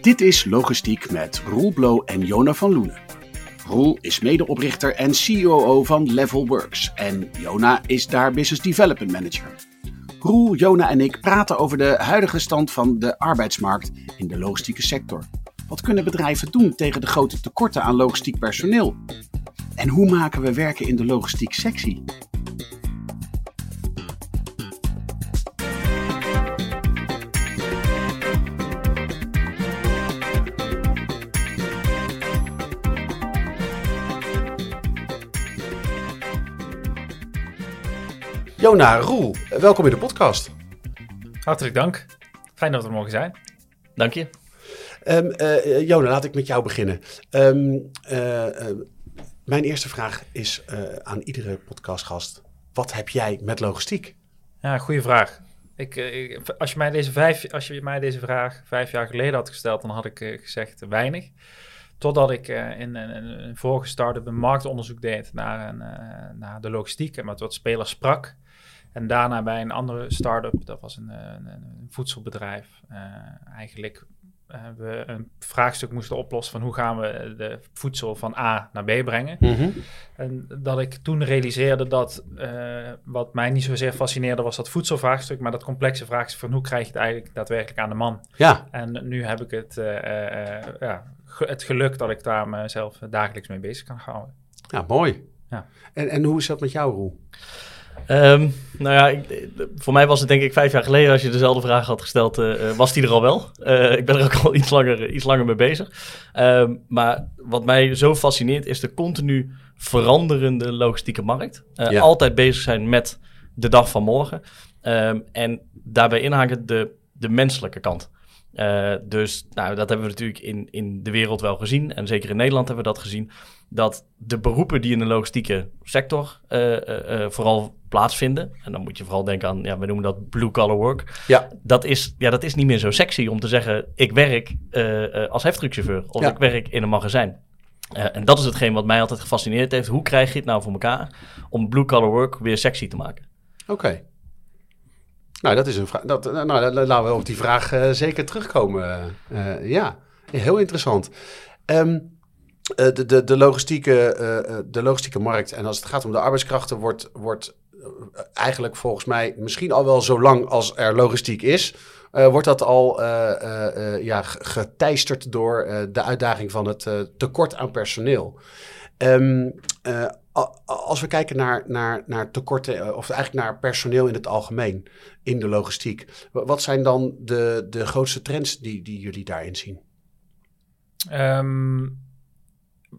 Dit is Logistiek met Roel Blo en Jona van Loenen. Roel is medeoprichter en COO van Levelworks en Jona is daar Business Development Manager. Roel, Jona en ik praten over de huidige stand van de arbeidsmarkt in de logistieke sector. Wat kunnen bedrijven doen tegen de grote tekorten aan logistiek personeel? En hoe maken we werken in de logistiek sexy? Jona, Roel, welkom in de podcast. Hartelijk dank. Fijn dat we er mogen zijn. Dank je. Um, uh, Jona, laat ik met jou beginnen. Um, uh, uh, mijn eerste vraag is aan iedere podcastgast. Wat heb jij met logistiek? Ja, goede vraag. Ik, ik, als, je mij deze vijf, als je mij deze vraag vijf jaar geleden had gesteld, dan had ik gezegd weinig. Totdat ik in een vorige start-up een marktonderzoek deed naar, een, naar de logistiek en met wat spelers sprak. En daarna bij een andere start-up, dat was een, een, een voedselbedrijf, uh, eigenlijk uh, we een vraagstuk moesten oplossen van hoe gaan we de voedsel van A naar B brengen. Mm -hmm. En dat ik toen realiseerde dat uh, wat mij niet zozeer fascineerde was dat voedselvraagstuk, maar dat complexe vraagstuk van hoe krijg je het eigenlijk daadwerkelijk aan de man. Ja. En nu heb ik het, ja, het geluk dat ik daar mezelf dagelijks mee bezig kan houden. Ja, mooi. Ja. En, en hoe is dat met jou, Roel? Um, nou ja, ik, voor mij was het denk ik vijf jaar geleden, als je dezelfde vraag had gesteld, uh, was die er al wel. Uh, ik ben er ook al iets langer, iets langer mee bezig. Um, maar wat mij zo fascineert is de continu veranderende logistieke markt. Uh, ja. Altijd bezig zijn met de dag van morgen. Um, en daarbij inhaken de, de menselijke kant. Uh, dus nou, dat hebben we natuurlijk in, in de wereld wel gezien. En zeker in Nederland hebben we dat gezien. Dat de beroepen die in de logistieke sector uh, uh, vooral plaatsvinden. En dan moet je vooral denken aan, ja, we noemen dat blue-collar work. Ja. Dat, is, ja, dat is niet meer zo sexy om te zeggen, ik werk als heftruckchauffeur. Of ja. ik werk in een magazijn. en dat is hetgeen wat mij altijd gefascineerd heeft. Hoe krijg je het nou voor elkaar om blue-collar work weer sexy te maken? Oké. Okay. Nou, dat is een vraag. Dat, nou, laten we op die vraag uh, zeker terugkomen. Uh, ja, heel interessant. Uh, de, de, de, logistieke, de logistieke markt en als het gaat om de arbeidskrachten, wordt, wordt eigenlijk volgens mij misschien al wel zo lang als er logistiek is. wordt dat al ja, geteisterd door de uitdaging van het tekort aan personeel. Um, als we kijken naar, naar, naar tekorten, of eigenlijk naar personeel in het algemeen in de logistiek, wat zijn dan de, de grootste trends die, die jullie daarin zien? Um,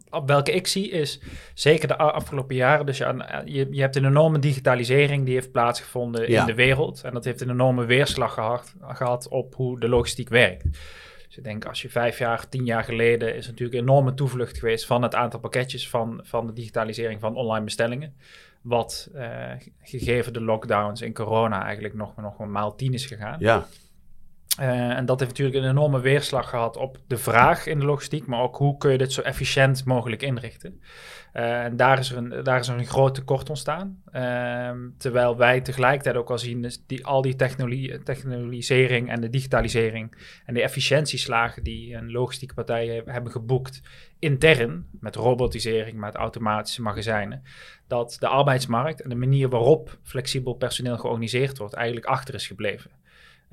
op welke ik zie is zeker de afgelopen jaren. Dus je, je, je hebt een enorme digitalisering die heeft plaatsgevonden ja. in de wereld. En dat heeft een enorme weerslag gehad, gehad op hoe de logistiek werkt. Dus ik denk als je vijf jaar, tien jaar geleden is natuurlijk enorme toevlucht geweest van het aantal pakketjes van, van de digitalisering van online bestellingen. Wat uh, gegeven de lockdowns in corona eigenlijk nog, nog een maal tien is gegaan. Ja. Uh, en dat heeft natuurlijk een enorme weerslag gehad op de vraag in de logistiek, maar ook hoe kun je dit zo efficiënt mogelijk inrichten. Uh, en daar is, er een, daar is er een groot tekort ontstaan. Uh, terwijl wij tegelijkertijd ook al zien, dus die, al die technologie, technologisering en de digitalisering en de efficiëntieslagen die een logistieke partij hebben geboekt intern, met robotisering, met automatische magazijnen, dat de arbeidsmarkt en de manier waarop flexibel personeel georganiseerd wordt eigenlijk achter is gebleven.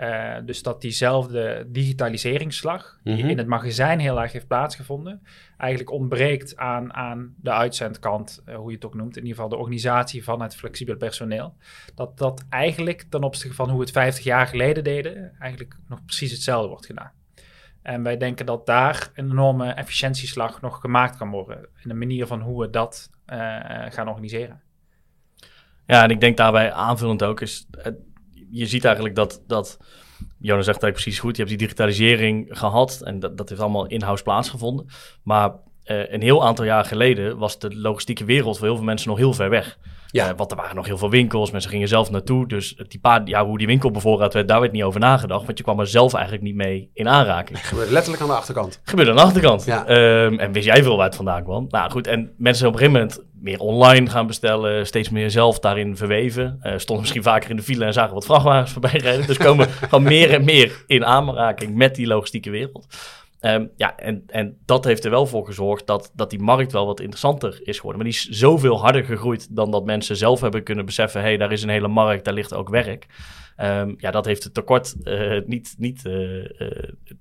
Uh, dus dat diezelfde digitaliseringsslag, die mm-hmm. in het magazijn heel erg heeft plaatsgevonden, eigenlijk ontbreekt aan, aan de uitzendkant, uh, hoe je het ook noemt, in ieder geval de organisatie van het flexibel personeel. Dat dat eigenlijk ten opzichte van hoe we het 50 jaar geleden deden, eigenlijk nog precies hetzelfde wordt gedaan. En wij denken dat daar een enorme efficiëntieslag nog gemaakt kan worden in de manier van hoe we dat uh, gaan organiseren. Ja, en ik denk daarbij aanvullend ook is je ziet eigenlijk dat, dat Jonas zegt eigenlijk precies goed, je hebt die digitalisering gehad en dat, dat heeft allemaal in-house plaatsgevonden. Maar uh, een heel aantal jaar geleden was de logistieke wereld voor heel veel mensen nog heel ver weg. Ja. Uh, want er waren nog heel veel winkels, mensen gingen zelf naartoe. Dus die paar, ja, hoe die winkel bevoorraad werd, daar werd niet over nagedacht. Want je kwam er zelf eigenlijk niet mee in aanraking. Gebeurde letterlijk aan de achterkant. Gebeurde aan de achterkant. Ja. Um, en wist jij veel waar het vandaan kwam? Nou goed, en mensen op een gegeven moment meer online gaan bestellen, steeds meer zelf daarin verweven. Uh, stonden misschien vaker in de file en zagen wat vrachtwagens voorbij rijden. Dus komen gewoon meer en meer in aanraking met die logistieke wereld. Um, ja, en, en dat heeft er wel voor gezorgd dat, dat die markt wel wat interessanter is geworden. Maar die is zoveel harder gegroeid dan dat mensen zelf hebben kunnen beseffen: hé, hey, daar is een hele markt, daar ligt ook werk. Um, ja, dat heeft het tekort uh, niet, niet uh, uh,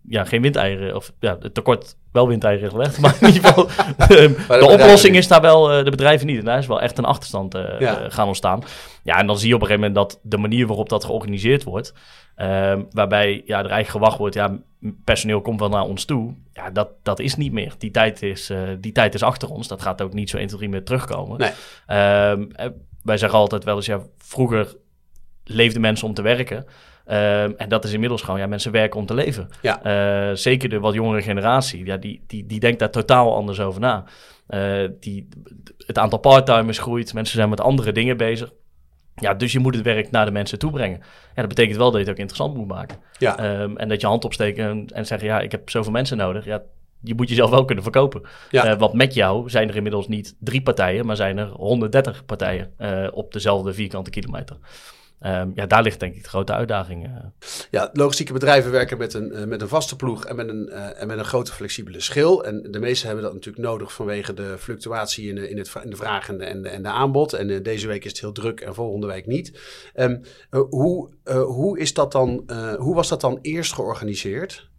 ja, geen windeieren, of ja, het tekort wel windeieren gelegd, maar in ieder geval, um, de, de oplossing is daar wel de bedrijven niet. En daar is wel echt een achterstand ja. gaan ontstaan. Ja, en dan zie je op een gegeven moment dat de manier waarop dat georganiseerd wordt, um, waarbij ja, er eigenlijk gewacht wordt, ja, personeel komt wel naar ons toe. Ja, dat, dat is niet meer. Die tijd is, die tijd is achter ons. Dat gaat ook niet zo 1, 2, 3 meer terugkomen. Nee. wij zeggen altijd wel eens, ja, vroeger leefden mensen om te werken. Ehm, en dat is inmiddels gewoon, ja, mensen werken om te leven. Ja. Uh, zeker de wat jongere generatie, ja, die, die, die denkt daar totaal anders over na. Uh, die, het aantal parttimers groeit, mensen zijn met andere dingen bezig. Ja, dus je moet het werk naar de mensen toe brengen. Ja, dat betekent wel dat je het ook interessant moet maken. Ja. Um, en dat je hand opsteken en, en zeggen, ja, ik heb zoveel mensen nodig. Ja, je moet jezelf wel kunnen verkopen. Ja. Uh, want met jou zijn er inmiddels niet drie partijen, maar zijn er 130 partijen uh, op dezelfde vierkante kilometer. Um, ja, daar ligt denk ik de grote uitdaging. Uh. Ja, logistieke bedrijven werken met een, uh, met een vaste ploeg en met een, uh, en met een grote flexibele schil. En de meesten hebben dat natuurlijk nodig vanwege de fluctuatie in, in, het, in de vraag en de, en de, en de aanbod. En deze week is het heel druk en volgende week niet. Um, hoe, hoe, is dat dan, hoe was dat dan eerst georganiseerd?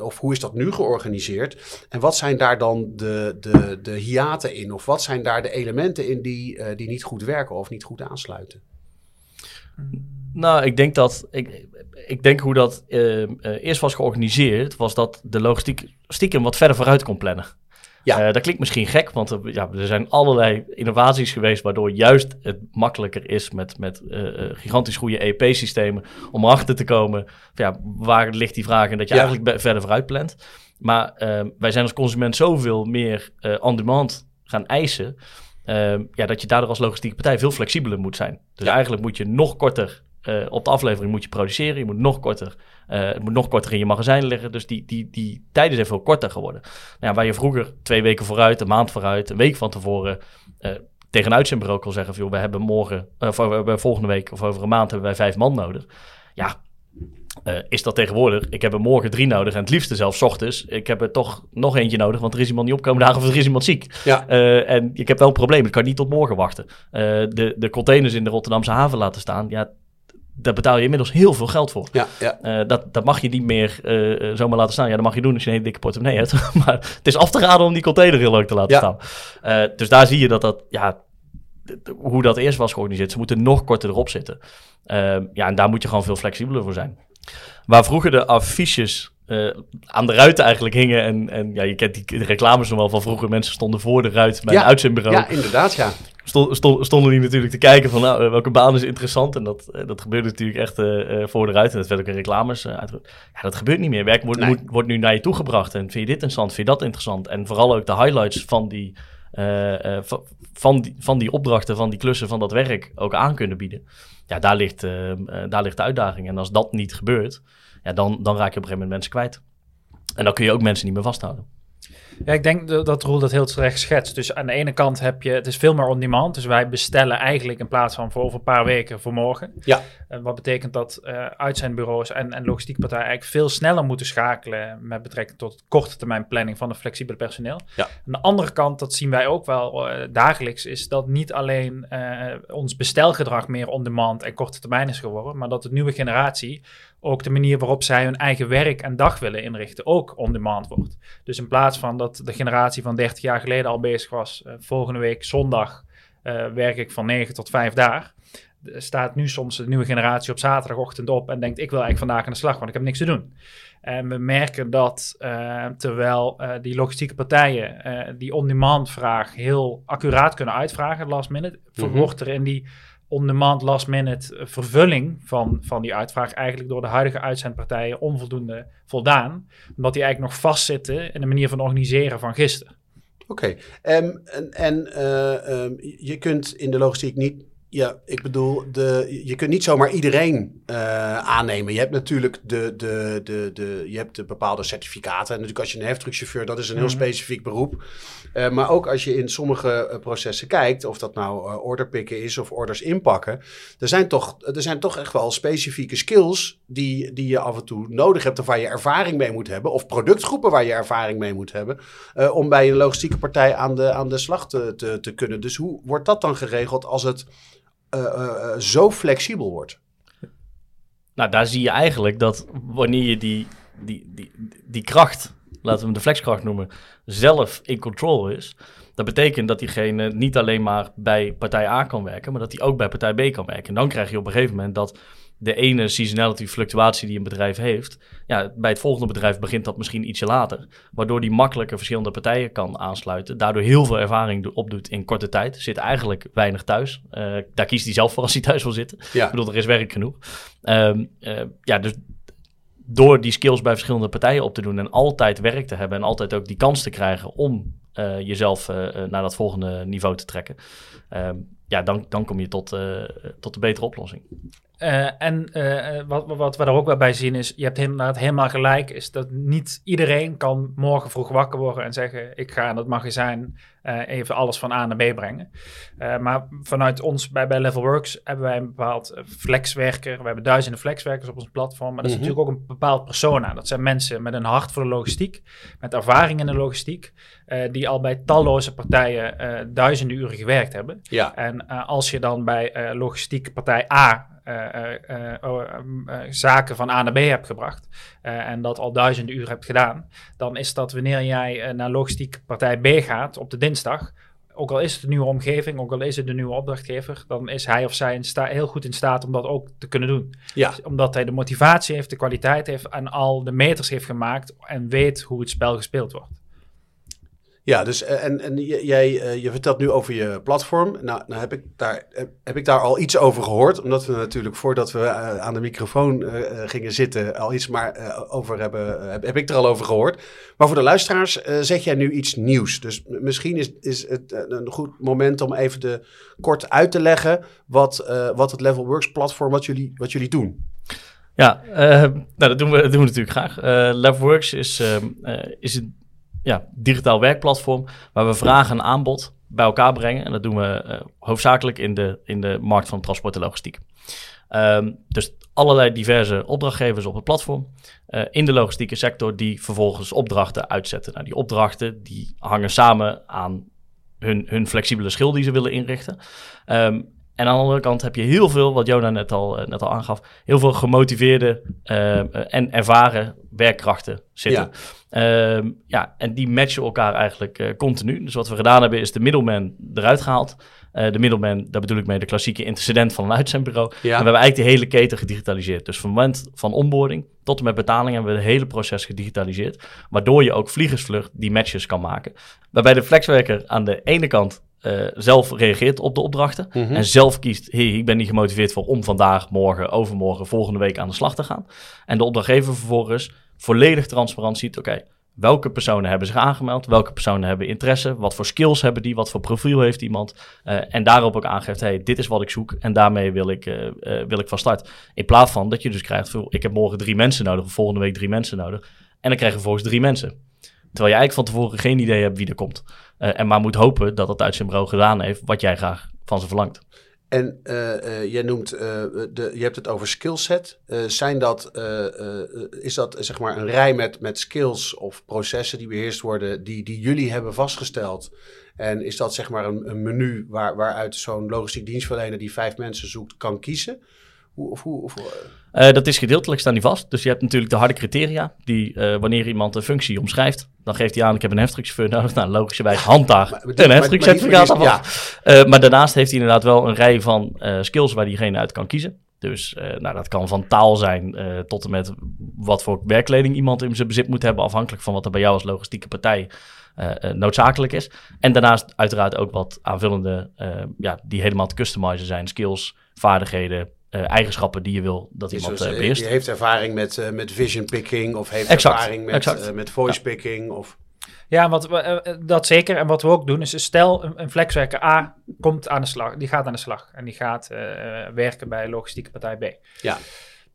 of hoe is dat nu georganiseerd? En wat zijn daar dan de, de, de hiaten in? Of wat zijn daar de elementen in die, die niet goed werken of niet goed aansluiten? Nou, ik denk dat. Ik, ik denk hoe dat uh, uh, eerst was georganiseerd, was dat de logistiek stiekem wat verder vooruit kon plannen. Ja. Uh, dat klinkt misschien gek, want er, ja, er zijn allerlei innovaties geweest waardoor juist het makkelijker is met, met gigantisch goede EP-systemen om erachter te komen ja, waar ligt die vraag en dat je ja. eigenlijk verder vooruit plant. Maar wij zijn als consument zoveel meer on-demand gaan eisen Ehm, ja, dat je daardoor als logistieke partij veel flexibeler moet zijn. Dus eigenlijk moet je nog korter uh, op de aflevering moet je produceren. Je moet nog korter, uh, het moet nog korter in je magazijn liggen. Dus die, die, die tijden zijn veel korter geworden. Nou ja, waar je vroeger twee weken vooruit, een maand vooruit, een week van tevoren uh, tegen een uitzendbureau kon zeggen: joh, we hebben morgen, of we hebben volgende week of over een maand hebben wij vijf man nodig. Ja, uh, is dat tegenwoordig. Ik heb er morgen drie nodig en het liefste zelfs ochtends. Ik heb er toch nog eentje nodig, want er is iemand niet opkomen dagen of er is iemand ziek. Ja. Uh, en ik heb wel een probleem, ik kan niet tot morgen wachten. Uh, de, de containers in de Rotterdamse haven laten staan, ja, daar betaal je inmiddels heel veel geld voor. Ja, ja. dat, dat mag je niet meer zomaar laten staan. Ja, dat mag je doen als je een hele dikke portemonnee hebt. maar het is af te raden om die container heel leuk te laten ja. staan. dus daar zie je dat dat, ja, hoe dat eerst was georganiseerd. Ze moeten nog korter erop zitten. ja, en daar moet je gewoon veel flexibeler voor zijn. Waar vroeger de affiches uh, aan de ruiten eigenlijk hingen. En, en ja, je kent die reclames nog wel van vroeger. Mensen stonden voor de ruit bij ja, een uitzendbureau. Ja, inderdaad, ja. Stond, stond, stonden die natuurlijk te kijken van nou, welke baan is interessant. En dat, uh, dat gebeurde natuurlijk echt uh, voor de ruit. En dat werd ook in reclames uit. Ja, dat gebeurt niet meer. Werk wordt, nee. moet, wordt nu naar je toe gebracht. En vind je dit interessant? Vind je dat interessant? En vooral ook de highlights van die, van die, van die opdrachten, van die klussen, van dat werk ook aan kunnen bieden ja, daar ligt, uh, daar ligt de uitdaging. En als dat niet gebeurt, ja, dan, dan raak je op een gegeven moment mensen kwijt. En dan kun je ook mensen niet meer vasthouden. Ja, ik denk dat, Roel dat heel terecht schetst. Dus aan de ene kant heb je, het is veel meer on-demand. Dus wij bestellen eigenlijk in plaats van voor over een paar weken voor morgen. Ja. Uh, wat betekent dat uh, uitzendbureaus en, en logistiekpartijen eigenlijk veel sneller moeten schakelen met betrekking tot korte termijn planning van een flexibele personeel. Ja. Aan de andere kant, dat zien wij ook wel uh, dagelijks, is dat niet alleen ons bestelgedrag meer on-demand en korte termijn is geworden, maar dat de nieuwe generatie ook de manier waarop zij hun eigen werk en dag willen inrichten ook on-demand wordt. Dus in plaats van dat de generatie van 30 jaar geleden al bezig was, uh, volgende week zondag uh, werk ik van 9 tot 5 daar. staat nu soms de nieuwe generatie op zaterdagochtend op en denkt: Ik wil eigenlijk vandaag aan de slag, want ik heb niks te doen. En we merken dat uh, terwijl uh, die logistieke partijen uh, die on-demand vraag heel accuraat kunnen uitvragen, last minute, mm -hmm. wordt er in die on-demand last minute vervulling van, van die uitvraag eigenlijk door de huidige uitzendpartijen onvoldoende voldaan. Omdat die eigenlijk nog vastzitten in de manier van organiseren van gisteren. Oké, okay. um, en, en um, je kunt in de logistiek niet ja, ik bedoel, de, je kunt niet zomaar iedereen uh, aannemen. Je hebt natuurlijk de, de, de, de, je hebt de bepaalde certificaten. En natuurlijk als je een heftruckchauffeur, dat is een heel mm -hmm. specifiek beroep. Uh, maar ook als je in sommige uh, processen kijkt, of dat nou orderpikken is of orders inpakken. Er zijn, toch, er zijn toch echt wel specifieke skills die, die je af en toe nodig hebt. Of waar je ervaring mee moet hebben. Of productgroepen waar je ervaring mee moet hebben. om bij een logistieke partij aan de, aan de slag te, te, te kunnen. Dus hoe wordt dat dan geregeld als het zo flexibel wordt. Nou, daar zie je eigenlijk dat wanneer je die, die, die, die kracht, laten we hem de flexkracht noemen, zelf in control is. Dat betekent dat diegene niet alleen maar bij partij A kan werken, maar dat hij ook bij partij B kan werken. En dan krijg je op een gegeven moment dat de ene seasonality fluctuatie die een bedrijf heeft, ja, bij het volgende bedrijf begint dat misschien ietsje later. Waardoor die makkelijker verschillende partijen kan aansluiten. Daardoor heel veel ervaring opdoet in korte tijd. Zit eigenlijk weinig thuis. Uh, daar kiest hij zelf voor als hij thuis wil zitten. Ja. Ik bedoel, er is werk genoeg. Um, uh, ja, dus door die skills bij verschillende partijen op te doen en altijd werk te hebben en altijd ook die kans te krijgen om uh, jezelf naar dat volgende niveau te trekken. Um, ja, dan, dan kom je tot, tot een betere oplossing. Uh, en uh, wat, wat we er ook wel bij zien is, je hebt inderdaad helemaal gelijk, is dat niet iedereen kan morgen vroeg wakker worden en zeggen, ik ga in het magazijn uh, even alles van A naar B brengen. maar vanuit ons bij, bij Levelworks hebben wij een bepaald flexwerker, we hebben duizenden flexwerkers op ons platform, maar dat is mm -hmm. natuurlijk ook een bepaald persona. Dat zijn mensen met een hart voor de logistiek, met ervaring in de logistiek, die al bij talloze partijen duizenden uren gewerkt hebben. Ja. En als je dan bij logistiek partij A zaken van A naar B hebt gebracht en dat al duizenden uur hebt gedaan, dan is dat wanneer jij naar logistiek partij B gaat op de dinsdag, ook al is het een nieuwe omgeving, ook al is het een nieuwe opdrachtgever, dan is hij of zij in sta- heel goed in staat om dat ook te kunnen doen. Ja. Dus omdat hij de motivatie heeft, de kwaliteit heeft en al de meters heeft gemaakt en weet hoe het spel gespeeld wordt. Ja, dus en, en jij je vertelt nu over je platform. Nou, nou heb, ik daar, heb ik daar al iets over gehoord. Omdat we natuurlijk voordat we aan de microfoon uh, gingen zitten al iets maar uh, over hebben, heb, ik er al over gehoord. Maar voor de luisteraars uh, zeg jij nu iets nieuws. Dus misschien is, is het een goed moment om even de, kort uit te leggen wat, wat het Level Works platform, wat jullie, wat jullie doen. Ja, nou, dat, doen we, doen we natuurlijk graag. Levelworks is, is een ja, digitaal werkplatform waar we vragen en aanbod bij elkaar brengen. En dat doen we uh, hoofdzakelijk in de, in de markt van transport en logistiek. Um, dus allerlei diverse opdrachtgevers op het platform uh, in de logistieke sector die vervolgens opdrachten uitzetten. Nou, die opdrachten die hangen samen aan hun, hun flexibele schil die ze willen inrichten. Um, en aan de andere kant heb je heel veel, wat Jona net al, net al aangaf, heel veel gemotiveerde uh, en ervaren werkkrachten zitten. Ja. Uh, ja, en die matchen elkaar eigenlijk uh, continu. Dus wat we gedaan hebben, is de middleman eruit gehaald. De middleman, daar bedoel ik mee de klassieke intercedent van een uitzendbureau. Ja. En we hebben eigenlijk de hele keten gedigitaliseerd. Dus van moment van onboarding tot en met betaling hebben we het hele proces gedigitaliseerd. Waardoor je ook vliegersvlucht die matches kan maken. Waarbij de flexwerker aan de ene kant uh, zelf reageert op de opdrachten. Mm -hmm. En zelf kiest, hey, ik ben niet gemotiveerd voor om vandaag, morgen, overmorgen, volgende week aan de slag te gaan. En de opdrachtgever vervolgens volledig transparant ziet, oké, okay, welke personen hebben zich aangemeld, welke personen hebben interesse, wat voor skills hebben die, wat voor profiel heeft iemand. Uh, en daarop ook aangeeft, hey, dit is wat ik zoek en daarmee wil ik, uh, uh, wil ik van start. In plaats van dat je dus krijgt, ik heb morgen drie mensen nodig of volgende week drie mensen nodig. En dan krijg je vervolgens drie mensen. Terwijl je eigenlijk van tevoren geen idee hebt wie er komt. Uh, en maar moet hopen dat het uit zijn bureau gedaan heeft wat jij graag van ze verlangt. En uh, uh, jij noemt, de, je hebt het over skillset. zijn dat, is dat zeg maar een rij met, met skills of processen die beheerst worden, die, die jullie hebben vastgesteld? En is dat zeg maar een, een menu waar, waaruit zo'n logistiek dienstverlener die vijf mensen zoekt kan kiezen? Hoe, of hoe, of, Uh, dat is gedeeltelijk staan die vast. Dus je hebt natuurlijk de harde criteria. Die uh, wanneer iemand een functie omschrijft, dan geeft hij aan: ik heb een heftruckchauffeur nodig. Nou, logischerwijs handhaag maar- maar- een aan vast. Eh, maar daarnaast heeft hij inderdaad wel een rij van eh, skills waar diegene uit kan kiezen. Dus eh, nou, dat kan van taal zijn eh, tot en met wat voor werkkleding iemand in zijn bezit moet hebben, afhankelijk van wat er bij jou als logistieke partij eh, eh, noodzakelijk is. En daarnaast uiteraard ook wat aanvullende, eh, ja, die helemaal te customizen zijn, skills, vaardigheden, eh, eigenschappen die je wil dat is iemand dus, eh, eh, beheerst. die heeft ervaring met, eh, met vision picking of heeft Exact, ervaring met, exact. eh, met voice picking. Of, Ja, wat we, dat zeker. En wat we ook doen is, stel een, een flexwerker A komt aan de slag, die gaat aan de slag en die gaat eh, werken bij logistieke partij B. Ja.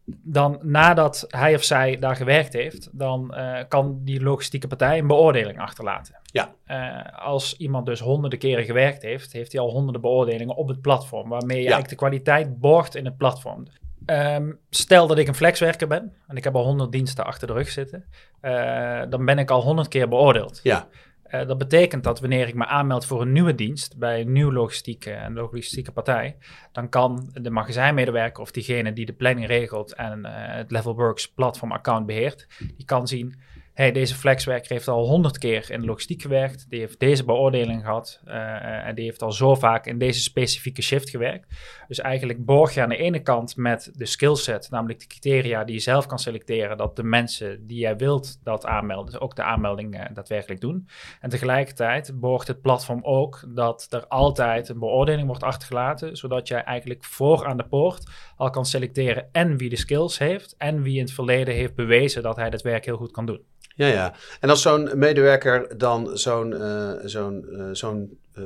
Dan nadat hij of zij daar gewerkt heeft, dan eh, kan die logistieke partij een beoordeling achterlaten. Ja. Eh, als iemand dus honderden keren gewerkt heeft, heeft hij al honderden beoordelingen op het platform, waarmee je Ja. eigenlijk de kwaliteit borgt in het platform. Ehm, stel dat ik een flexwerker ben en ik heb al honderd diensten achter de rug zitten, eh, dan ben ik al honderd keer beoordeeld. ja, Eh, dat betekent dat wanneer ik me aanmeld voor een nieuwe dienst bij een nieuwe logistieke en logistieke partij, dan kan de magazijnmedewerker of diegene die de planning regelt en eh, het Levelworks platform account beheert, die kan zien, hey, deze flexwerker heeft al honderd keer in de logistiek gewerkt, die heeft deze beoordeling gehad eh, en die heeft al zo vaak in deze specifieke shift gewerkt. Dus eigenlijk borg je aan de ene kant met de skillset, namelijk de criteria die je zelf kan selecteren, dat de mensen die jij wilt dat aanmelden, ook de aanmelding eh, daadwerkelijk doen. En tegelijkertijd borgt het platform ook dat er altijd een beoordeling wordt achtergelaten, zodat jij eigenlijk voor aan de poort al kan selecteren en wie de skills heeft en wie in het verleden heeft bewezen dat hij dat werk heel goed kan doen. Ja, ja. En als zo'n medewerker dan zo'n eh, zo'n eh, zo'n eh,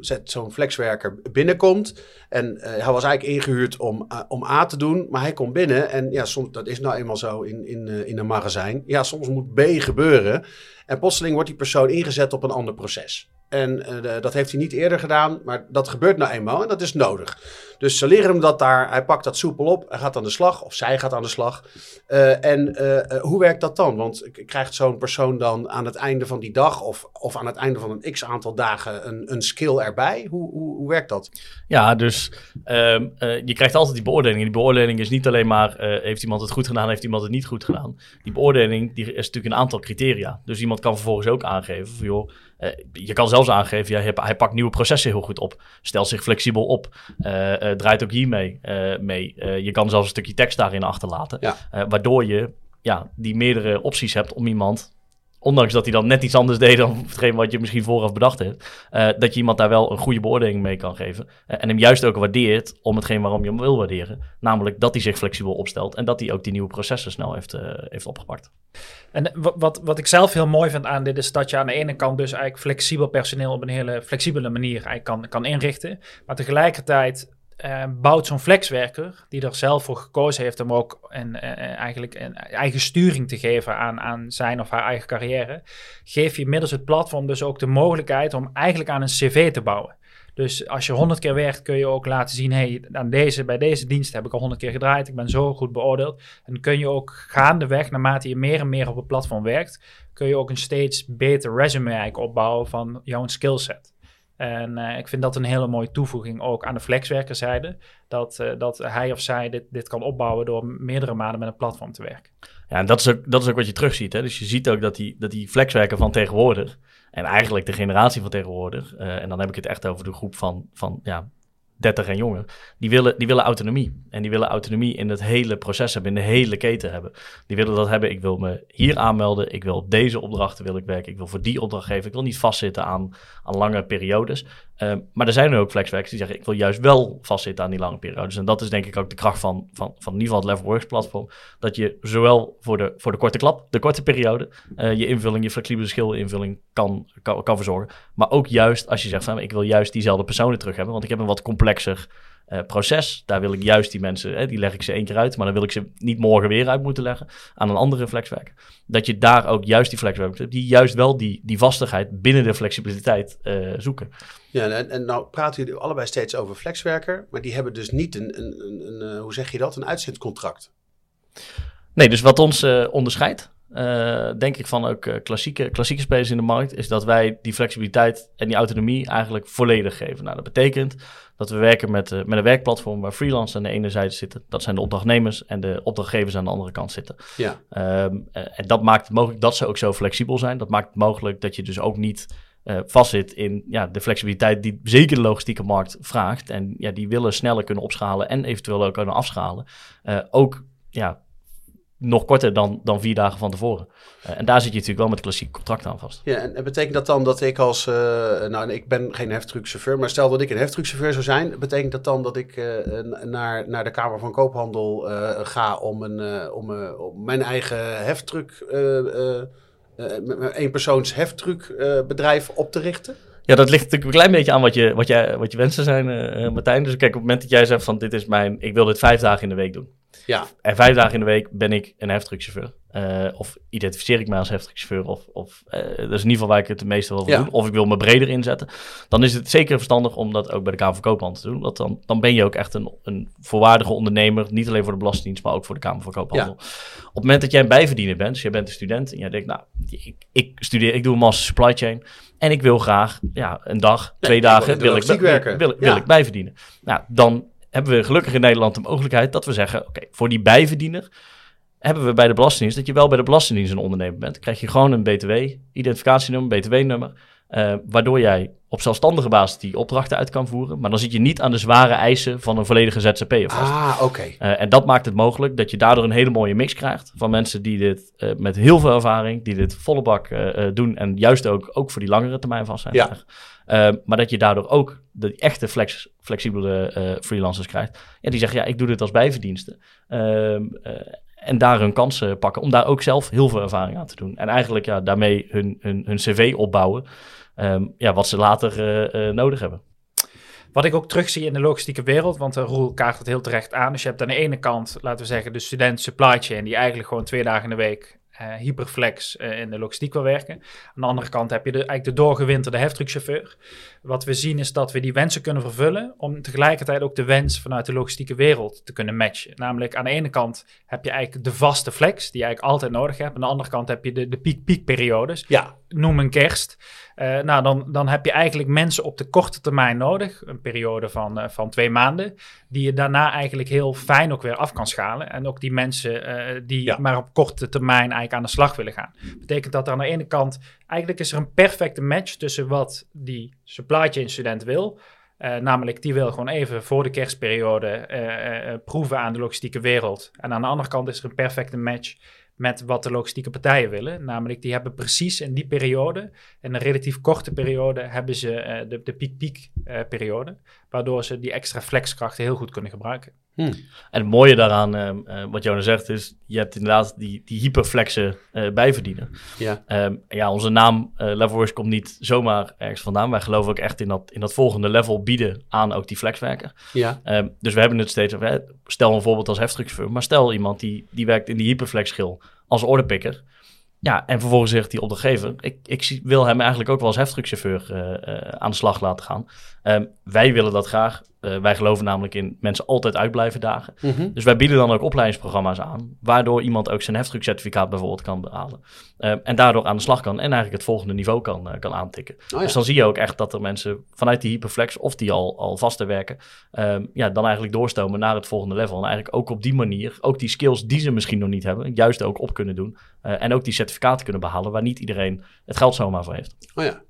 zet- zo'n flexwerker binnenkomt en hij was eigenlijk ingehuurd om, om A te doen, maar hij komt binnen en ja, soms, dat is nou eenmaal zo in, in, in een magazijn. Ja, soms moet B gebeuren en plotseling wordt die persoon ingezet op een ander proces. En eh, dat heeft hij niet eerder gedaan, maar dat gebeurt nou eenmaal en dat is nodig. Dus ze leren hem dat daar, hij pakt dat soepel op, hij gaat aan de slag, of zij gaat aan de slag. Eh, en eh, hoe werkt dat dan? Want krijgt zo'n persoon dan aan het einde van die dag of, of aan het einde van een x aantal dagen een, een skill erbij? Hoe, hoe, hoe werkt dat? Ja, dus ehm, eh, je krijgt altijd die beoordeling. En die beoordeling is niet alleen maar heeft iemand het goed gedaan, heeft iemand het niet goed gedaan. Die beoordeling die is natuurlijk een aantal criteria. Dus iemand kan vervolgens ook aangeven van joh, eh, je kan zelfs aangeven, ja, hij, pakt nieuwe processen heel goed op, stelt zich flexibel op, eh, eh, draait ook hiermee mee. mee. Je kan zelfs een stukje tekst daarin achterlaten, Ja. Waardoor je ja, die meerdere opties hebt om iemand ondanks dat hij dan net iets anders deed dan hetgeen wat je misschien vooraf bedacht hebt, eh, dat je iemand daar wel een goede beoordeling mee kan geven. Eh, en hem juist ook waardeert om hetgeen waarom je hem wil waarderen. Namelijk dat hij zich flexibel opstelt en dat hij ook die nieuwe processen snel heeft, eh, heeft opgepakt. En wat, wat, wat ik zelf heel mooi vind aan dit is dat je aan de ene kant dus eigenlijk flexibel personeel op een hele flexibele manier eigenlijk kan, kan inrichten. Maar tegelijkertijd eh, bouwt zo'n flexwerker, die er zelf voor gekozen heeft om ook een, eh, eigenlijk een eigen sturing te geven aan, aan zijn of haar eigen carrière, geef je middels het platform dus ook de mogelijkheid om eigenlijk aan een cv te bouwen. Dus als je honderd keer werkt, kun je ook laten zien: hey, aan deze, bij deze dienst heb ik al honderd keer gedraaid, ik ben zo goed beoordeeld. En kun je ook gaandeweg, naarmate je meer en meer op het platform werkt, kun je ook een steeds beter resume eigenlijk opbouwen van jouw skillset. En eh, ik vind dat een hele mooie toevoeging ook aan de flexwerkerzijde. Dat, eh, dat hij of zij dit, dit kan opbouwen door meerdere maanden met een platform te werken. Ja, en dat is ook, dat is ook wat je terugziet. Hè? Dus je ziet ook dat die, dat die flexwerker van tegenwoordig, en eigenlijk de generatie van tegenwoordig, eh, en dan heb ik het echt over de groep van, van ja, 30 en jonger, die willen, die willen autonomie. En die willen autonomie in het hele proces hebben, in de hele keten hebben. Die willen dat hebben, ik wil me hier aanmelden, ik wil op deze opdrachten wil ik werken, ik wil voor die opdracht geven, ik wil niet vastzitten aan, aan lange periodes. Uh, maar er zijn er ook flexwerkers die zeggen, ik wil juist wel vastzitten aan die lange periodes. En dat is denk ik ook de kracht van, van, van in ieder geval het Levelworks platform, dat je zowel voor de, voor de korte klap, de korte periode, uh, je invulling, je flexibele skill invulling kan, kan, kan verzorgen. Maar ook juist als je zegt, van, ik wil juist diezelfde personen terug hebben, want ik heb een wat complexer uh, proces. Daar wil ik juist die mensen, hè, die leg ik ze één keer uit, maar dan wil ik ze niet morgen weer uit moeten leggen aan een andere flexwerker. Dat je daar ook juist die flexwerkers hebt, die juist wel die, die vastigheid binnen de flexibiliteit uh, zoeken. Ja, en, en nou praten jullie allebei steeds over flexwerker, maar die hebben dus niet een, een, een, een hoe zeg je dat, een uitzendcontract. Nee, dus wat ons uh, onderscheidt, eh, denk ik, van ook eh, klassieke, klassieke spelers in de markt, is dat wij die flexibiliteit en die autonomie eigenlijk volledig geven. Nou, dat betekent dat we werken met, eh, met een werkplatform waar freelancers aan de ene zijde zitten. Dat zijn de opdrachtnemers en de opdrachtgevers aan de andere kant zitten. Ja. Ehm, eh, en dat maakt het mogelijk dat ze ook zo flexibel zijn. Dat maakt het mogelijk dat je dus ook niet eh, vastzit in ja, de flexibiliteit die zeker de logistieke markt vraagt. En ja, die willen sneller kunnen opschalen en eventueel ook kunnen afschalen. Ook ja, nog korter dan, dan vier dagen van tevoren. Eh, en daar zit je natuurlijk wel met klassiek contract aan vast. Ja, en en betekent dat dan dat ik als, eh, nou ik ben geen heftruckchauffeur, maar stel dat ik een heftruckchauffeur zou zijn, betekent dat dan dat ik eh, naar, naar de Kamer van Koophandel ga om, een, om, mijn eigen heftruck, mijn eenpersoons heftruckbedrijf op te richten? Ja, dat ligt natuurlijk een klein beetje aan wat je, wat jij, wat je wensen zijn, eh, eh, Martijn. Dus kijk, op het moment dat jij zegt van dit is mijn, ik wil dit vijf dagen in de week doen. Ja, En vijf dagen in de week ben ik een heftruckchauffeur. Eh, of identificeer ik mij als heftruckchauffeur. Of, of eh, dat is in ieder geval waar ik het de meeste wil Ja. doen. Of ik wil me breder inzetten. Dan is het zeker verstandig om dat ook bij de Kamer van Koophandel te doen. Want dan, dan ben je ook echt een, een volwaardige ondernemer. Niet alleen voor de Belastingdienst, maar ook voor de Kamer van Koophandel. Op het moment dat jij een bijverdiener bent, dus jij bent een student. En jij denkt, nou, ik, ik studeer, ik doe een master supply chain. En ik wil graag ja, een dag, twee wil dagen, de wil ik, wil, wil, wil Ja. ik bijverdienen. Nou, dan hebben we gelukkig in Nederland de mogelijkheid dat we zeggen: oké, voor die bijverdiener hebben we bij de Belastingdienst dat je wel bij de Belastingdienst een ondernemer bent. Dan krijg je gewoon een BTW-identificatienummer, BTW-nummer, eh, waardoor jij op zelfstandige basis die opdrachten uit kan voeren. Maar dan zit je niet aan de zware eisen van een volledige ZZP'er vast. ah, oké. Eh, en dat maakt het mogelijk dat je daardoor een hele mooie mix krijgt van mensen die dit eh, met heel veel ervaring, die dit volle bak doen en juist ook, ook voor die langere termijn vast zijn. Ja. maar dat je daardoor ook de echte flex, flexibele freelancers krijgt. Ja, die zeggen, ja, ik doe dit als bijverdiensten. En daar hun kansen pakken om daar ook zelf heel veel ervaring aan te doen. En eigenlijk ja, daarmee hun, hun, hun cv opbouwen, Ehm, ja, wat ze later eh, eh, nodig hebben. Wat ik ook terugzie in de logistieke wereld, want uh, Roel kaart het heel terecht aan. Dus je hebt aan de ene kant, laten we zeggen, de student supply chain, die eigenlijk gewoon twee dagen in de week eh, hyperflex eh, in de logistiek wil werken. Aan de andere kant heb je de, eigenlijk de doorgewinterde heftruckchauffeur. Wat we zien is dat we die wensen kunnen vervullen, om tegelijkertijd ook de wens vanuit de logistieke wereld te kunnen matchen. Namelijk aan de ene kant heb je eigenlijk de vaste flex, die je eigenlijk altijd nodig hebt. Aan de andere kant heb je de, de piek-piek-periodes. Ja, Noem een kerst. Eh, nou, dan, dan heb je eigenlijk mensen op de korte termijn nodig, een periode van, eh, van twee maanden, die je daarna eigenlijk heel fijn ook weer af kan schalen. En ook die mensen eh, die Ja. maar op korte termijn eigenlijk aan de slag willen gaan. Betekent dat er aan de ene kant, eigenlijk is er een perfecte match tussen wat die supply chain student wil. Namelijk, die wil gewoon even voor de kerstperiode proeven aan de logistieke wereld. En aan de andere kant is er een perfecte match met wat de logistieke partijen willen. Namelijk, die hebben precies in die periode, in een relatief korte periode, hebben ze eh, de, de piek-piek eh, periode. Waardoor ze die extra flexkrachten heel goed kunnen gebruiken. En het mooie daaraan, ehm, eh, wat Jonas zegt, is je hebt inderdaad die, die hyperflexe eh bijverdienen. ja. Ehm, ja, onze naam eh Levelworks komt niet zomaar ergens vandaan. Wij geloven ook echt in dat, in dat volgende level bieden aan ook die flexwerker. ja. Ehm, dus we hebben het steeds stel een voorbeeld als heftruckchauffeur, maar stel iemand die, die werkt in die hyperflexschil als orderpicker. Ja, en vervolgens zegt die opdrachtgever, ik, ik wil hem eigenlijk ook wel als heftruckchauffeur eh, eh, aan de slag laten gaan. Ehm, wij willen dat graag. Eh, wij geloven namelijk in mensen altijd uitblijven dagen. Mhm. Dus wij bieden dan ook opleidingsprogramma's aan, waardoor iemand ook zijn heftruckcertificaat bijvoorbeeld kan behalen. Ehm, en daardoor aan de slag kan en eigenlijk het volgende niveau kan, eh, kan aantikken. Oh, ja. Dus dan zie je ook echt dat er mensen vanuit die hyperflex of die al, al vaster werken, ehm, ja, dan eigenlijk doorstomen naar het volgende level. En eigenlijk ook op die manier, ook die skills die ze misschien nog niet hebben, juist ook op kunnen doen. Eh, en ook die certificaten kunnen behalen waar niet iedereen het geld zomaar voor heeft. Oh ja.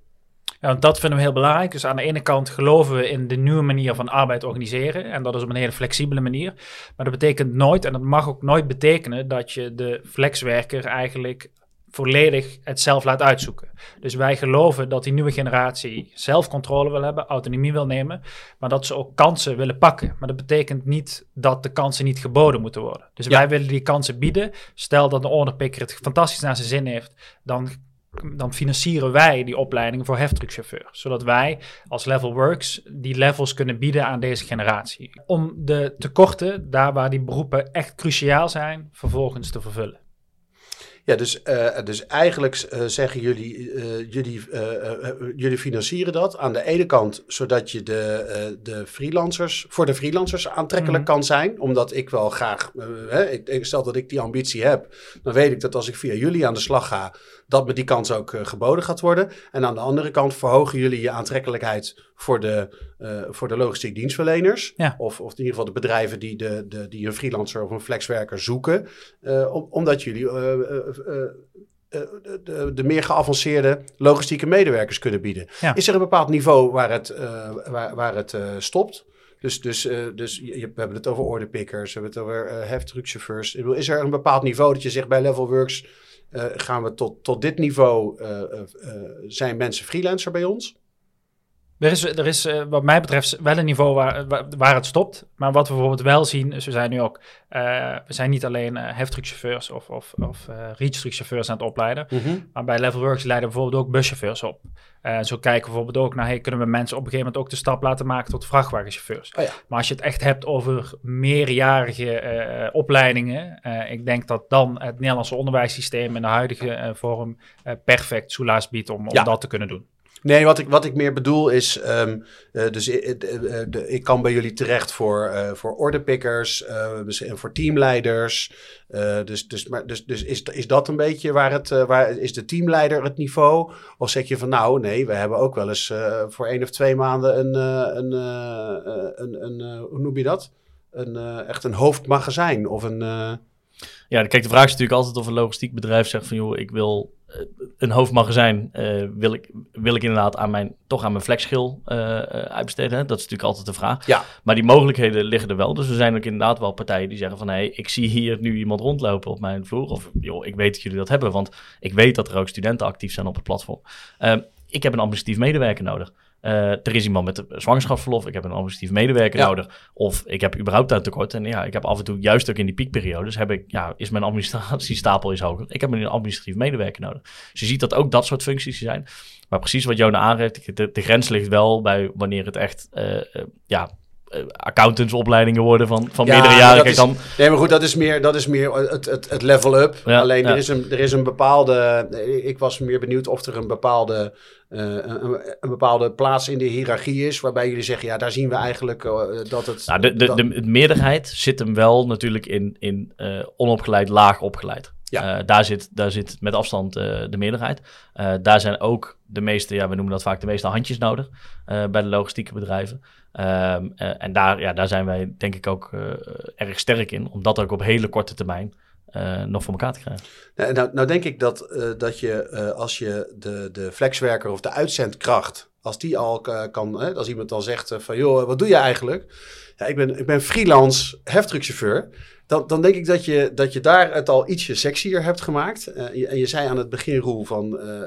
Ja, want dat vinden we heel belangrijk. Dus aan de ene kant geloven we in de nieuwe manier van arbeid organiseren. En dat is op een hele flexibele manier. Maar dat betekent nooit, en dat mag ook nooit betekenen, dat je de flexwerker eigenlijk volledig het zelf laat uitzoeken. Dus wij geloven dat die nieuwe generatie zelfcontrole wil hebben, autonomie wil nemen, maar dat ze ook kansen willen pakken. Maar dat betekent niet dat de kansen niet geboden moeten worden. Dus Ja. wij willen die kansen bieden. Stel dat een orderpicker het fantastisch naar zijn zin heeft, dan dan financieren wij die opleiding voor heftruckchauffeur. Zodat wij als Level Works die levels kunnen bieden aan deze generatie. Om de tekorten, daar waar die beroepen echt cruciaal zijn, vervolgens te vervullen. Ja, dus, uh, dus eigenlijk uh, zeggen jullie, uh, jullie, jullie financieren dat aan de ene kant zodat je de, de freelancers, voor de freelancers aantrekkelijk mm. kan zijn. Omdat ik wel graag, hè, ik, stel dat ik die ambitie heb, dan weet ik dat als ik via jullie aan de slag ga, dat me die kans ook geboden gaat worden. En aan de andere kant verhogen jullie je aantrekkelijkheid voor de, voor de logistiek dienstverleners. Ja. Of, of in ieder geval de bedrijven die, de, de, die een freelancer of een flexwerker zoeken. om, omdat jullie eh, eh, de, de, meer geavanceerde logistieke medewerkers kunnen bieden. Is er een bepaald niveau waar het, uh, waar, waar het uh, stopt? Dus, dus, uh, dus je, we hebben het over orderpickers, we hebben het over uh, heftruckchauffeurs. Is er een bepaald niveau dat je zegt bij Levelworks gaan we tot, tot dit niveau, zijn mensen freelancer bij ons? Er is, er is uh, wat mij betreft wel een niveau waar, waar, het stopt. Maar wat we bijvoorbeeld wel zien, is we zijn nu ook, uh, we zijn niet alleen uh, heftruckchauffeurs of, of, of reachtruckchauffeurs aan het opleiden. Mm -hmm. Maar bij Levelworks leiden we bijvoorbeeld ook buschauffeurs op. En zo kijken we bijvoorbeeld ook naar, hey, kunnen we mensen op een gegeven moment ook de stap laten maken tot vrachtwagenchauffeurs. Oh ja. Maar als je het echt hebt over meerjarige opleidingen, ik denk dat dan het Nederlandse onderwijssysteem in de huidige vorm perfect soelaas biedt om, om ja. dat te kunnen doen. Nee, wat ik, wat ik meer bedoel is, um, uh, dus uh, de, ik kan bij jullie terecht voor, uh, voor orderpickers en voor teamleiders. dus, dus, maar, dus, dus is, is dat een beetje waar het, waar is de teamleider het niveau? Of zeg je van nou, nee, we hebben ook wel eens voor één of twee maanden een, een, een, een, hoe noem je dat? Een, echt een hoofdmagazijn of een... Ja, kijk, de vraag is natuurlijk altijd of een logistiek bedrijf zegt van joh, ik wil een hoofdmagazijn uh, wil, ik, wil ik inderdaad aan mijn, toch aan mijn flexschil uh, uitbesteden. Dat is natuurlijk altijd de vraag. Ja. Maar die mogelijkheden liggen er wel. Dus er zijn ook inderdaad wel partijen die zeggen van... hé, hey, ik zie hier nu iemand rondlopen op mijn vloer. Of joh, ik weet dat jullie dat hebben. Want ik weet dat er ook studenten actief zijn op het platform. Uh, ik heb een administratief medewerker nodig. Uh, er is iemand met zwangerschapsverlof, ik heb een administratief medewerker ja. nodig. Of ik heb überhaupt een tekort. En ja, ik heb af en toe, juist ook in die piekperiodes, heb ik, ja, is mijn administratiestapel is hoger. Ik heb een administratief medewerker nodig. Dus je ziet dat ook dat soort functies zijn. Maar precies wat Jona aangeeft, de, de grens ligt wel bij wanneer het echt, uh, uh, ja, accountantsopleidingen worden van, van ja, meerdere jaren. Dan... Nee, maar goed, dat is meer, dat is meer het, het, het level up. Ja, Alleen ja. er, is een, er is een bepaalde. Ik was meer benieuwd of er een bepaalde. Uh, een, een, bepaalde plaats in de hiërarchie is, waarbij jullie zeggen, ja, daar zien we eigenlijk uh, dat het... Nou, de, de, dat... de, de, meerderheid zit hem wel natuurlijk in, in uh, onopgeleid, laag opgeleid. Ja. Uh, daar, zit, daar zit met afstand uh, de meerderheid. Uh, daar zijn ook de meeste, ja, we noemen dat vaak de meeste handjes nodig bij de logistieke bedrijven. Um, en daar, ja, daar zijn wij denk ik ook erg sterk in, om dat ook op hele korte termijn nog voor elkaar te krijgen. Nou, nou, nou denk ik dat, dat je als je de, de flexwerker of de uitzendkracht, als die al kan, als iemand dan zegt van joh, wat doe je eigenlijk? Ja, ik ben, ik ben freelance heftruckchauffeur. Dan, dan denk ik dat je, dat je daar het al ietsje sexier hebt gemaakt. Je, en je zei aan het begin, Roel, van uh,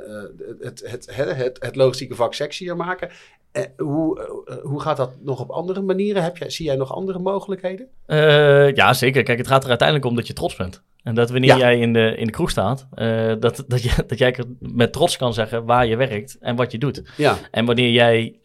het, het, het, het, het logistieke vak sexier maken. Uh, hoe, hoe gaat dat nog op andere manieren? Heb jij, zie jij nog andere mogelijkheden? ja, zeker. Kijk, het gaat er uiteindelijk om dat je trots bent. En dat wanneer ja. jij in de, in de kroeg staat, dat, dat, je, dat jij met trots kan zeggen waar je werkt en wat je doet. Ja. En wanneer jij,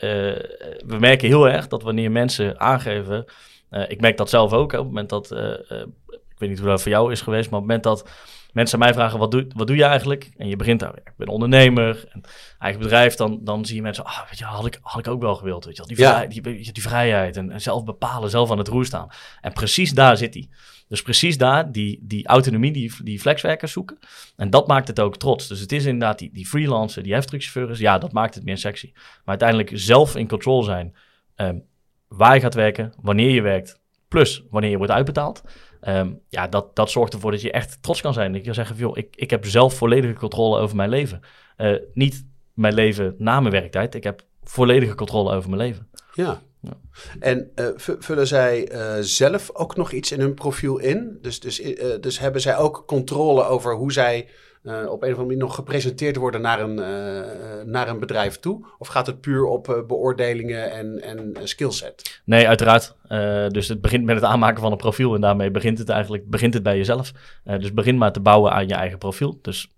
we merken heel erg dat wanneer mensen aangeven uh, ik merk dat zelf ook. Hè, op het moment dat, uh, uh, ik weet niet hoe dat voor jou is geweest, maar op het moment dat mensen mij vragen, wat doe, wat doe je eigenlijk? En je begint daar, ik ben ondernemer, en eigen bedrijf, dan, dan zie je mensen, ah, weet je, had ik, had ik ook wel gewild, weet je, die, vrij, ja. die, die, vrijheid en, en, zelf bepalen, zelf aan het roer staan. En precies daar zit hij. Dus precies daar, die, die autonomie die, die flexwerkers zoeken. En dat maakt het ook trots. Dus het is inderdaad die, die freelancer, die heftruckchauffeurs, ja, dat maakt het meer sexy. Maar uiteindelijk zelf in control zijn, um, waar je gaat werken, wanneer je werkt, plus wanneer je wordt uitbetaald. Um, ja, dat, dat zorgt ervoor dat je echt trots kan zijn. Ik kan zeggen, joh, ik, ik heb zelf volledige controle over mijn leven. Uh, niet mijn leven na mijn werktijd. Ik heb volledige controle over mijn leven. Ja. ja. En uh, vullen zij uh, zelf ook nog iets in hun profiel in? Dus, dus, dus hebben zij ook controle over hoe zij op een of andere manier nog gepresenteerd worden naar een, uh, naar een bedrijf toe? Of gaat het puur op beoordelingen en, en skillset? Nee, uiteraard. dus het begint met het aanmaken van een profiel en daarmee begint het eigenlijk begint het bij jezelf. dus begin maar te bouwen aan je eigen profiel. Dus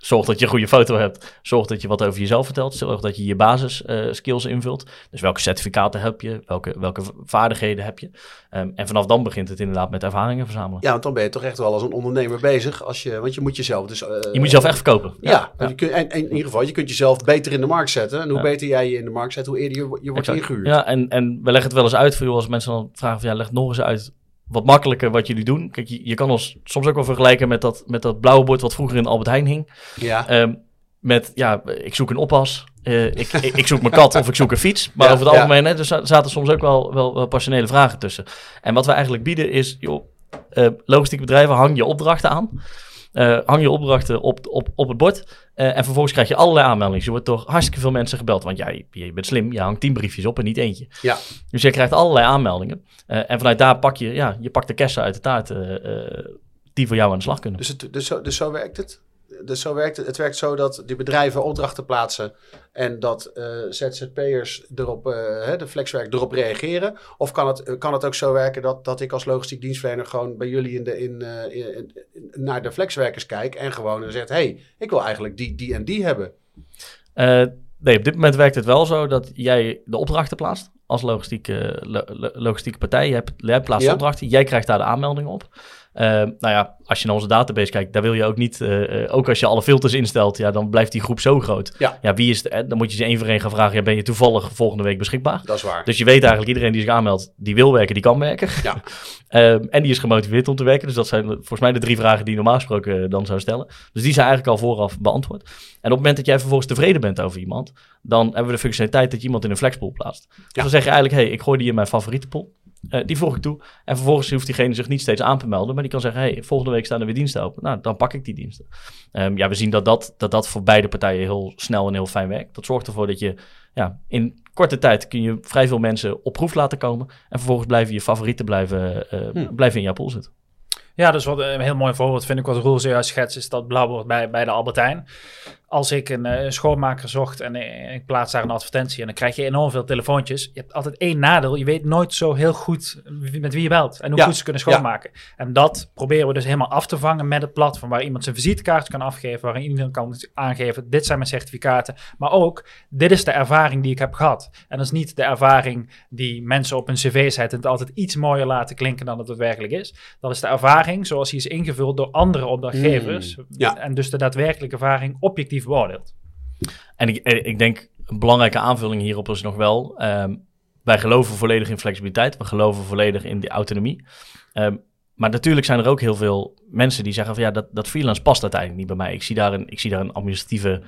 Zorg dat je een goede foto hebt. Zorg dat je wat over jezelf vertelt. Zorg dat je je basis eh, skills invult. Dus welke certificaten heb je? Welke, welke vaardigheden heb je? Ehm, en vanaf dan begint het inderdaad met ervaringen verzamelen. Ja, want dan ben je toch echt wel als een ondernemer bezig. Als je, want je moet jezelf dus... eh, Je moet jezelf echt verkopen. Ja, want Je kunt, en, en in ieder geval, je kunt jezelf beter in de markt zetten. En hoe Ja. beter jij je in de markt zet, hoe eerder je, je wordt Exact. ingehuurd. Ja, en, en we leggen het wel eens uit voor jou als mensen dan vragen van ja, leg nog eens uit wat makkelijker wat jullie doen. Kijk, je, je kan ons soms ook wel vergelijken met dat, met dat blauwe bord wat vroeger in Albert Heijn hing. Ja. Ehm, met ja, ik zoek een oppas, eh, ik, ik, ik zoek mijn kat of ik zoek een fiets. Maar Ja, over het ja. algemeen, hè, er za- zaten soms ook wel, wel, wel passionele vragen tussen. En wat we eigenlijk bieden is, joh, eh, logistieke bedrijven, hang je opdrachten aan. Eh, hang je opdrachten op, op, op het bord. eh, en vervolgens krijg je allerlei aanmeldingen. Je wordt door hartstikke veel mensen gebeld. Want jij je bent slim, je hangt tien briefjes op en niet eentje. Ja. Dus je krijgt allerlei aanmeldingen. Eh, en vanuit daar pak je, ja, je pakt de kersen uit de taart die voor jou aan de slag kunnen. Dus, het, dus, zo, dus zo werkt het? Dus zo werkt het. Het werkt zo dat die bedrijven opdrachten plaatsen en dat eh, ZZP'ers erop, eh, de flexwerk erop reageren. Of kan het, kan het ook zo werken dat, dat ik als logistiek dienstverlener gewoon bij jullie in de, in, eh, naar de flexwerkers kijk en gewoon zegt, hey, ik wil eigenlijk die, die en die hebben. Nee, op dit moment werkt het wel zo dat jij de opdrachten plaatst als logistieke, lo- lo- logistieke partij. Je hebt, jij plaatst Ja. de opdrachten, jij krijgt daar de aanmeldingen op. Eh, nou ja, als je naar onze database kijkt, daar wil je ook niet, eh, eh, ook als je alle filters instelt, ja, dan blijft die groep zo groot. Ja. wie is de, eh, dan moet je ze één voor één gaan vragen, ja, ben je toevallig volgende week beschikbaar? Dat is waar. Dus je weet eigenlijk, iedereen die zich aanmeldt, die wil werken, die kan werken. Ja. Ehm, en die is gemotiveerd om te werken. Dus dat zijn volgens mij de drie vragen die je normaal gesproken dan zou stellen. Dus die zijn eigenlijk al vooraf beantwoord. En op het moment dat jij vervolgens tevreden bent over iemand, dan hebben we de functionaliteit dat je iemand in een flexpool plaatst. Dus dan zeg je eigenlijk, hey, ik gooi die in mijn favoriete pool. Eh, die voeg ik toe. En vervolgens hoeft diegene zich niet steeds aan te melden. Maar die kan zeggen, hey, volgende week staan er weer diensten open. Nou, dan pak ik die diensten. Ehm, ja, we zien dat dat, dat dat voor beide partijen heel snel en heel fijn werkt. Dat zorgt ervoor dat je ja, in korte tijd kun je vrij veel mensen op proef laten komen. En vervolgens blijven je favorieten blijven, eh, Hm. blijven in jouw pool zitten. Ja, dus wat een heel mooi voorbeeld vind ik wat Roel zojuist schetst, is dat blauwbord bij, bij de Albertijn. Als ik een, eh, een schoonmaker zocht en ik plaats daar een advertentie en dan krijg je enorm veel telefoontjes. Je hebt altijd één nadeel, je weet nooit zo heel goed met wie je belt en hoe Ja, goed ze kunnen schoonmaken. En dat proberen we dus helemaal af te vangen met het platform waar iemand zijn visitekaart kan afgeven, waarin iedereen kan aangeven, dit zijn mijn certificaten, maar ook, dit is de ervaring die ik heb gehad. En dat is niet de ervaring die mensen op hun cv zetten en het altijd iets mooier laten klinken dan het daadwerkelijk is. Dat is de ervaring zoals die is ingevuld door andere opdrachtgevers. Mm, ja. En dus de daadwerkelijke ervaring objectief beoordeeld. En ik, eh, ik denk, een belangrijke aanvulling hierop is nog wel... ehm, wij geloven volledig in flexibiliteit. We geloven volledig in die autonomie. Ehm, maar natuurlijk zijn er ook heel veel mensen die zeggen van... ja, dat, dat freelance past uiteindelijk niet bij mij. Ik zie daar een, ik zie daar een administratieve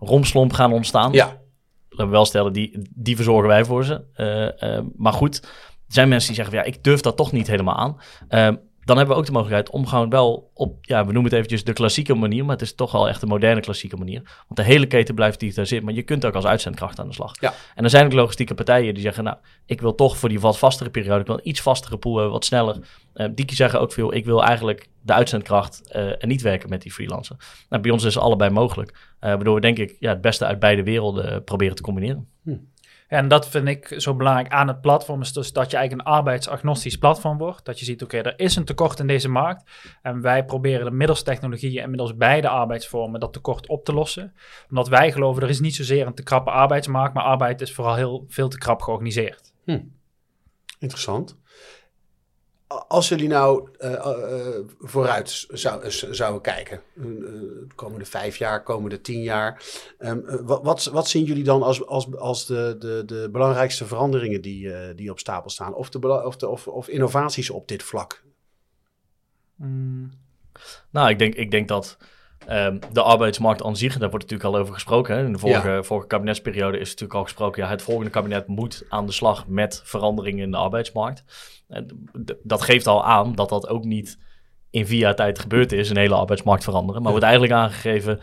romslomp gaan ontstaan. Ja, laten we wel stellen, die, die verzorgen wij voor ze. Eh, eh, maar goed, er zijn mensen die zeggen van ja, ik durf dat toch niet helemaal aan. Eh, dan hebben we ook de mogelijkheid om gewoon wel op, ja, we noemen het eventjes de klassieke manier, maar het is toch wel echt de moderne klassieke manier. Want de hele keten blijft digitaliseerd, maar je kunt ook als uitzendkracht aan de slag. Ja. En er zijn ook logistieke partijen die zeggen, nou, ik wil toch voor die wat vastere periode, ik wil een iets vastere pool hebben, wat sneller. Eh, die zeggen ook veel, ik wil eigenlijk de uitzendkracht eh, en niet werken met die freelancer. Nou, bij ons is allebei mogelijk, eh, waardoor we denk ik ja, het beste uit beide werelden proberen te combineren. En dat vind ik zo belangrijk aan het platform, is dus dat je eigenlijk een arbeidsagnostisch platform wordt. Dat je ziet, oké, er is een tekort in deze markt. En wij proberen de middels technologieën en middels beide arbeidsvormen dat tekort op te lossen. Omdat wij geloven, er is niet zozeer een te krappe arbeidsmarkt, maar arbeid is vooral heel veel te krap georganiseerd. interessant. Als jullie nou eh, eh, vooruit zouden kijken, eh, de komende vijf jaar, komende tien jaar, ehm, eh, wat, wat, zien jullie dan als, als, als de, de, de belangrijkste veranderingen die, eh, die op stapel staan? Of, de, of, de, of, of innovaties op dit vlak? Nou, ik denk, ik denk dat ehm, de arbeidsmarkt aan zich, daar wordt natuurlijk al over gesproken. Hè? In de vorige, vorige kabinetsperiode is natuurlijk al gesproken, ja, het volgende kabinet moet aan de slag met veranderingen in de arbeidsmarkt. En dat geeft al aan dat dat ook niet in vier jaar tijd gebeurd is, een hele arbeidsmarkt veranderen. Maar wordt eigenlijk aangegeven,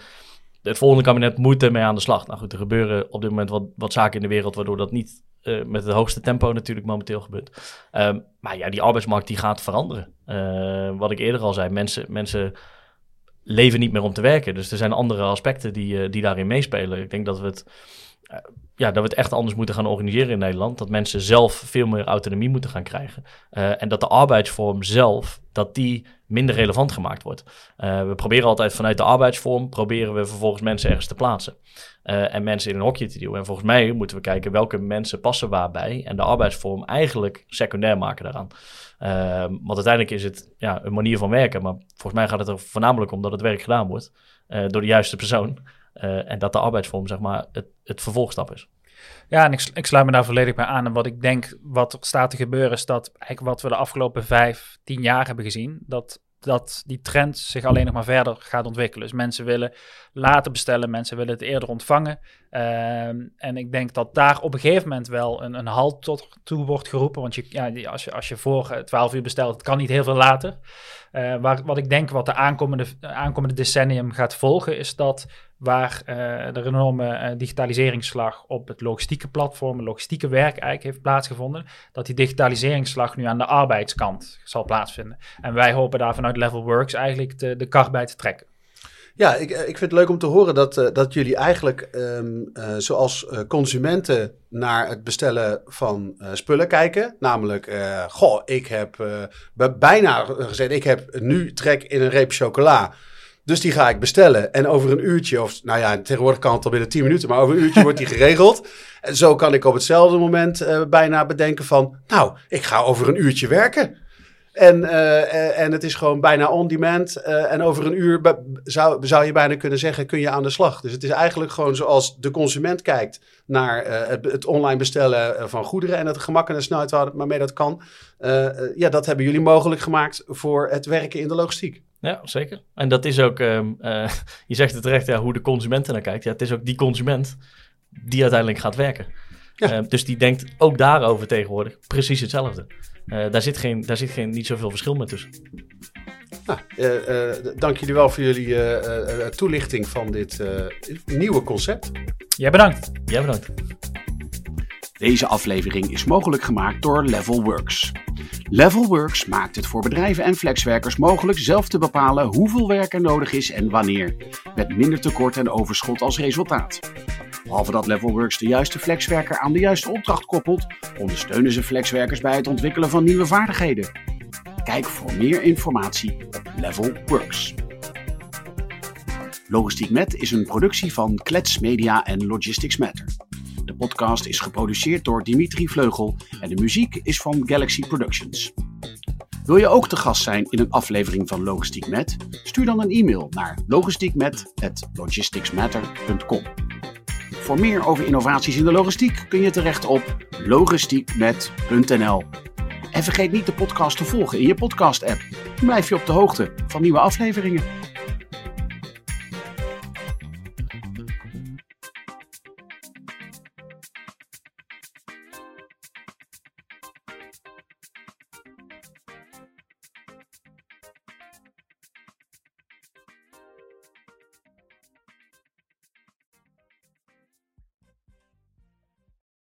het volgende kabinet moet ermee aan de slag. Nou goed, er gebeuren op dit moment wat, wat zaken in de wereld, waardoor dat niet eh, met het hoogste tempo natuurlijk momenteel gebeurt. Ehm, maar ja, die arbeidsmarkt die gaat veranderen. Eh, wat ik eerder al zei, mensen, mensen leven niet meer om te werken. Dus er zijn andere aspecten die, eh, die daarin meespelen. Ik denk dat we het ja, dat we het echt anders moeten gaan organiseren in Nederland. Dat mensen zelf veel meer autonomie moeten gaan krijgen. Uh, en dat de arbeidsvorm zelf, dat die minder relevant gemaakt wordt. Uh, we proberen altijd vanuit de arbeidsvorm, proberen we vervolgens mensen ergens te plaatsen. En mensen in een hokje te duwen. En volgens mij moeten we kijken welke mensen passen waarbij. En de arbeidsvorm eigenlijk secundair maken daaraan. want uiteindelijk is het ja, een manier van werken. Maar volgens mij gaat het er voornamelijk om dat het werk gedaan wordt door de juiste persoon. Uh, en dat de arbeidsvorm, zeg maar, het, het vervolgstap is. Ja, en ik, ik sluit me daar volledig bij aan. En wat ik denk, wat er staat te gebeuren, is dat eigenlijk wat we de afgelopen vijf, tien jaar hebben gezien, dat, dat die trend zich alleen nog maar verder gaat ontwikkelen. Dus mensen willen later bestellen, mensen willen het eerder ontvangen. Ehm, en ik denk dat daar op een gegeven moment wel een, een halt tot toe wordt geroepen. Want je, ja, als, je, als je voor 12 uur bestelt, het kan niet heel veel later. Uh, waar, wat ik denk wat de aankomende, aankomende decennium gaat volgen, is dat waar uh, er een enorme uh, digitaliseringsslag op het logistieke platform, het logistieke werk eigenlijk heeft plaatsgevonden, dat die digitaliseringsslag nu aan de arbeidskant zal plaatsvinden. En wij hopen daar vanuit Level Works eigenlijk de, de kar bij te trekken. Ja, ik, ik vind het leuk om te horen dat, uh, dat jullie eigenlijk, um, uh, zoals uh, consumenten, naar het bestellen van spullen kijken. Namelijk, goh, ik heb bijna gezegd, ik heb nu trek in een reep chocola. Dus die ga ik bestellen. En over een uurtje, of nou ja, tegenwoordig kan het al binnen 10 minuten, maar over een uurtje wordt die geregeld. En zo kan ik op hetzelfde moment bijna bedenken van, nou, ik ga over een uurtje werken. En, uh, en het is gewoon bijna on-demand. Uh, en over een uur zou, zou je bijna kunnen zeggen, kun je aan de slag. Dus het is eigenlijk gewoon zoals de consument kijkt naar uh, het, het, online bestellen van goederen en het gemak en de snelheid waarmee dat kan. ja, dat hebben jullie mogelijk gemaakt voor het werken in de logistiek. Ja, zeker. En dat is ook, ehm, je zegt het terecht, ja, hoe de consument naar kijkt. Ja, het is ook die consument die uiteindelijk gaat werken. Ja. dus die denkt ook daarover tegenwoordig precies hetzelfde. Uh, daar zit, geen, daar zit geen, niet zoveel verschil meer tussen. Nou, uh, uh, dank jullie wel voor jullie toelichting van dit nieuwe concept. Jij bedankt. Jij bedankt. Deze aflevering is mogelijk gemaakt door Levelworks. Levelworks maakt het voor bedrijven en flexwerkers mogelijk zelf te bepalen hoeveel werk er nodig is en wanneer, met minder tekort en overschot als resultaat. Behalve dat Levelworks de juiste flexwerker aan de juiste opdracht koppelt, ondersteunen ze flexwerkers bij het ontwikkelen van nieuwe vaardigheden. Kijk voor meer informatie op Levelworks. Logistiek Met is een productie van Klets Media en Logistics Matter. De podcast is geproduceerd door Dimitri Vleugel en de muziek is van Galaxy Productions. Wil je ook te gast zijn in een aflevering van Logistiek Met? Stuur dan een e-mail naar logistiekmet@logisticsmatter.com. Voor meer over innovaties in de logistiek kun je terecht op logistiekmet.nl. En vergeet niet de podcast te volgen in je podcast-app. Dan blijf je op de hoogte van nieuwe afleveringen.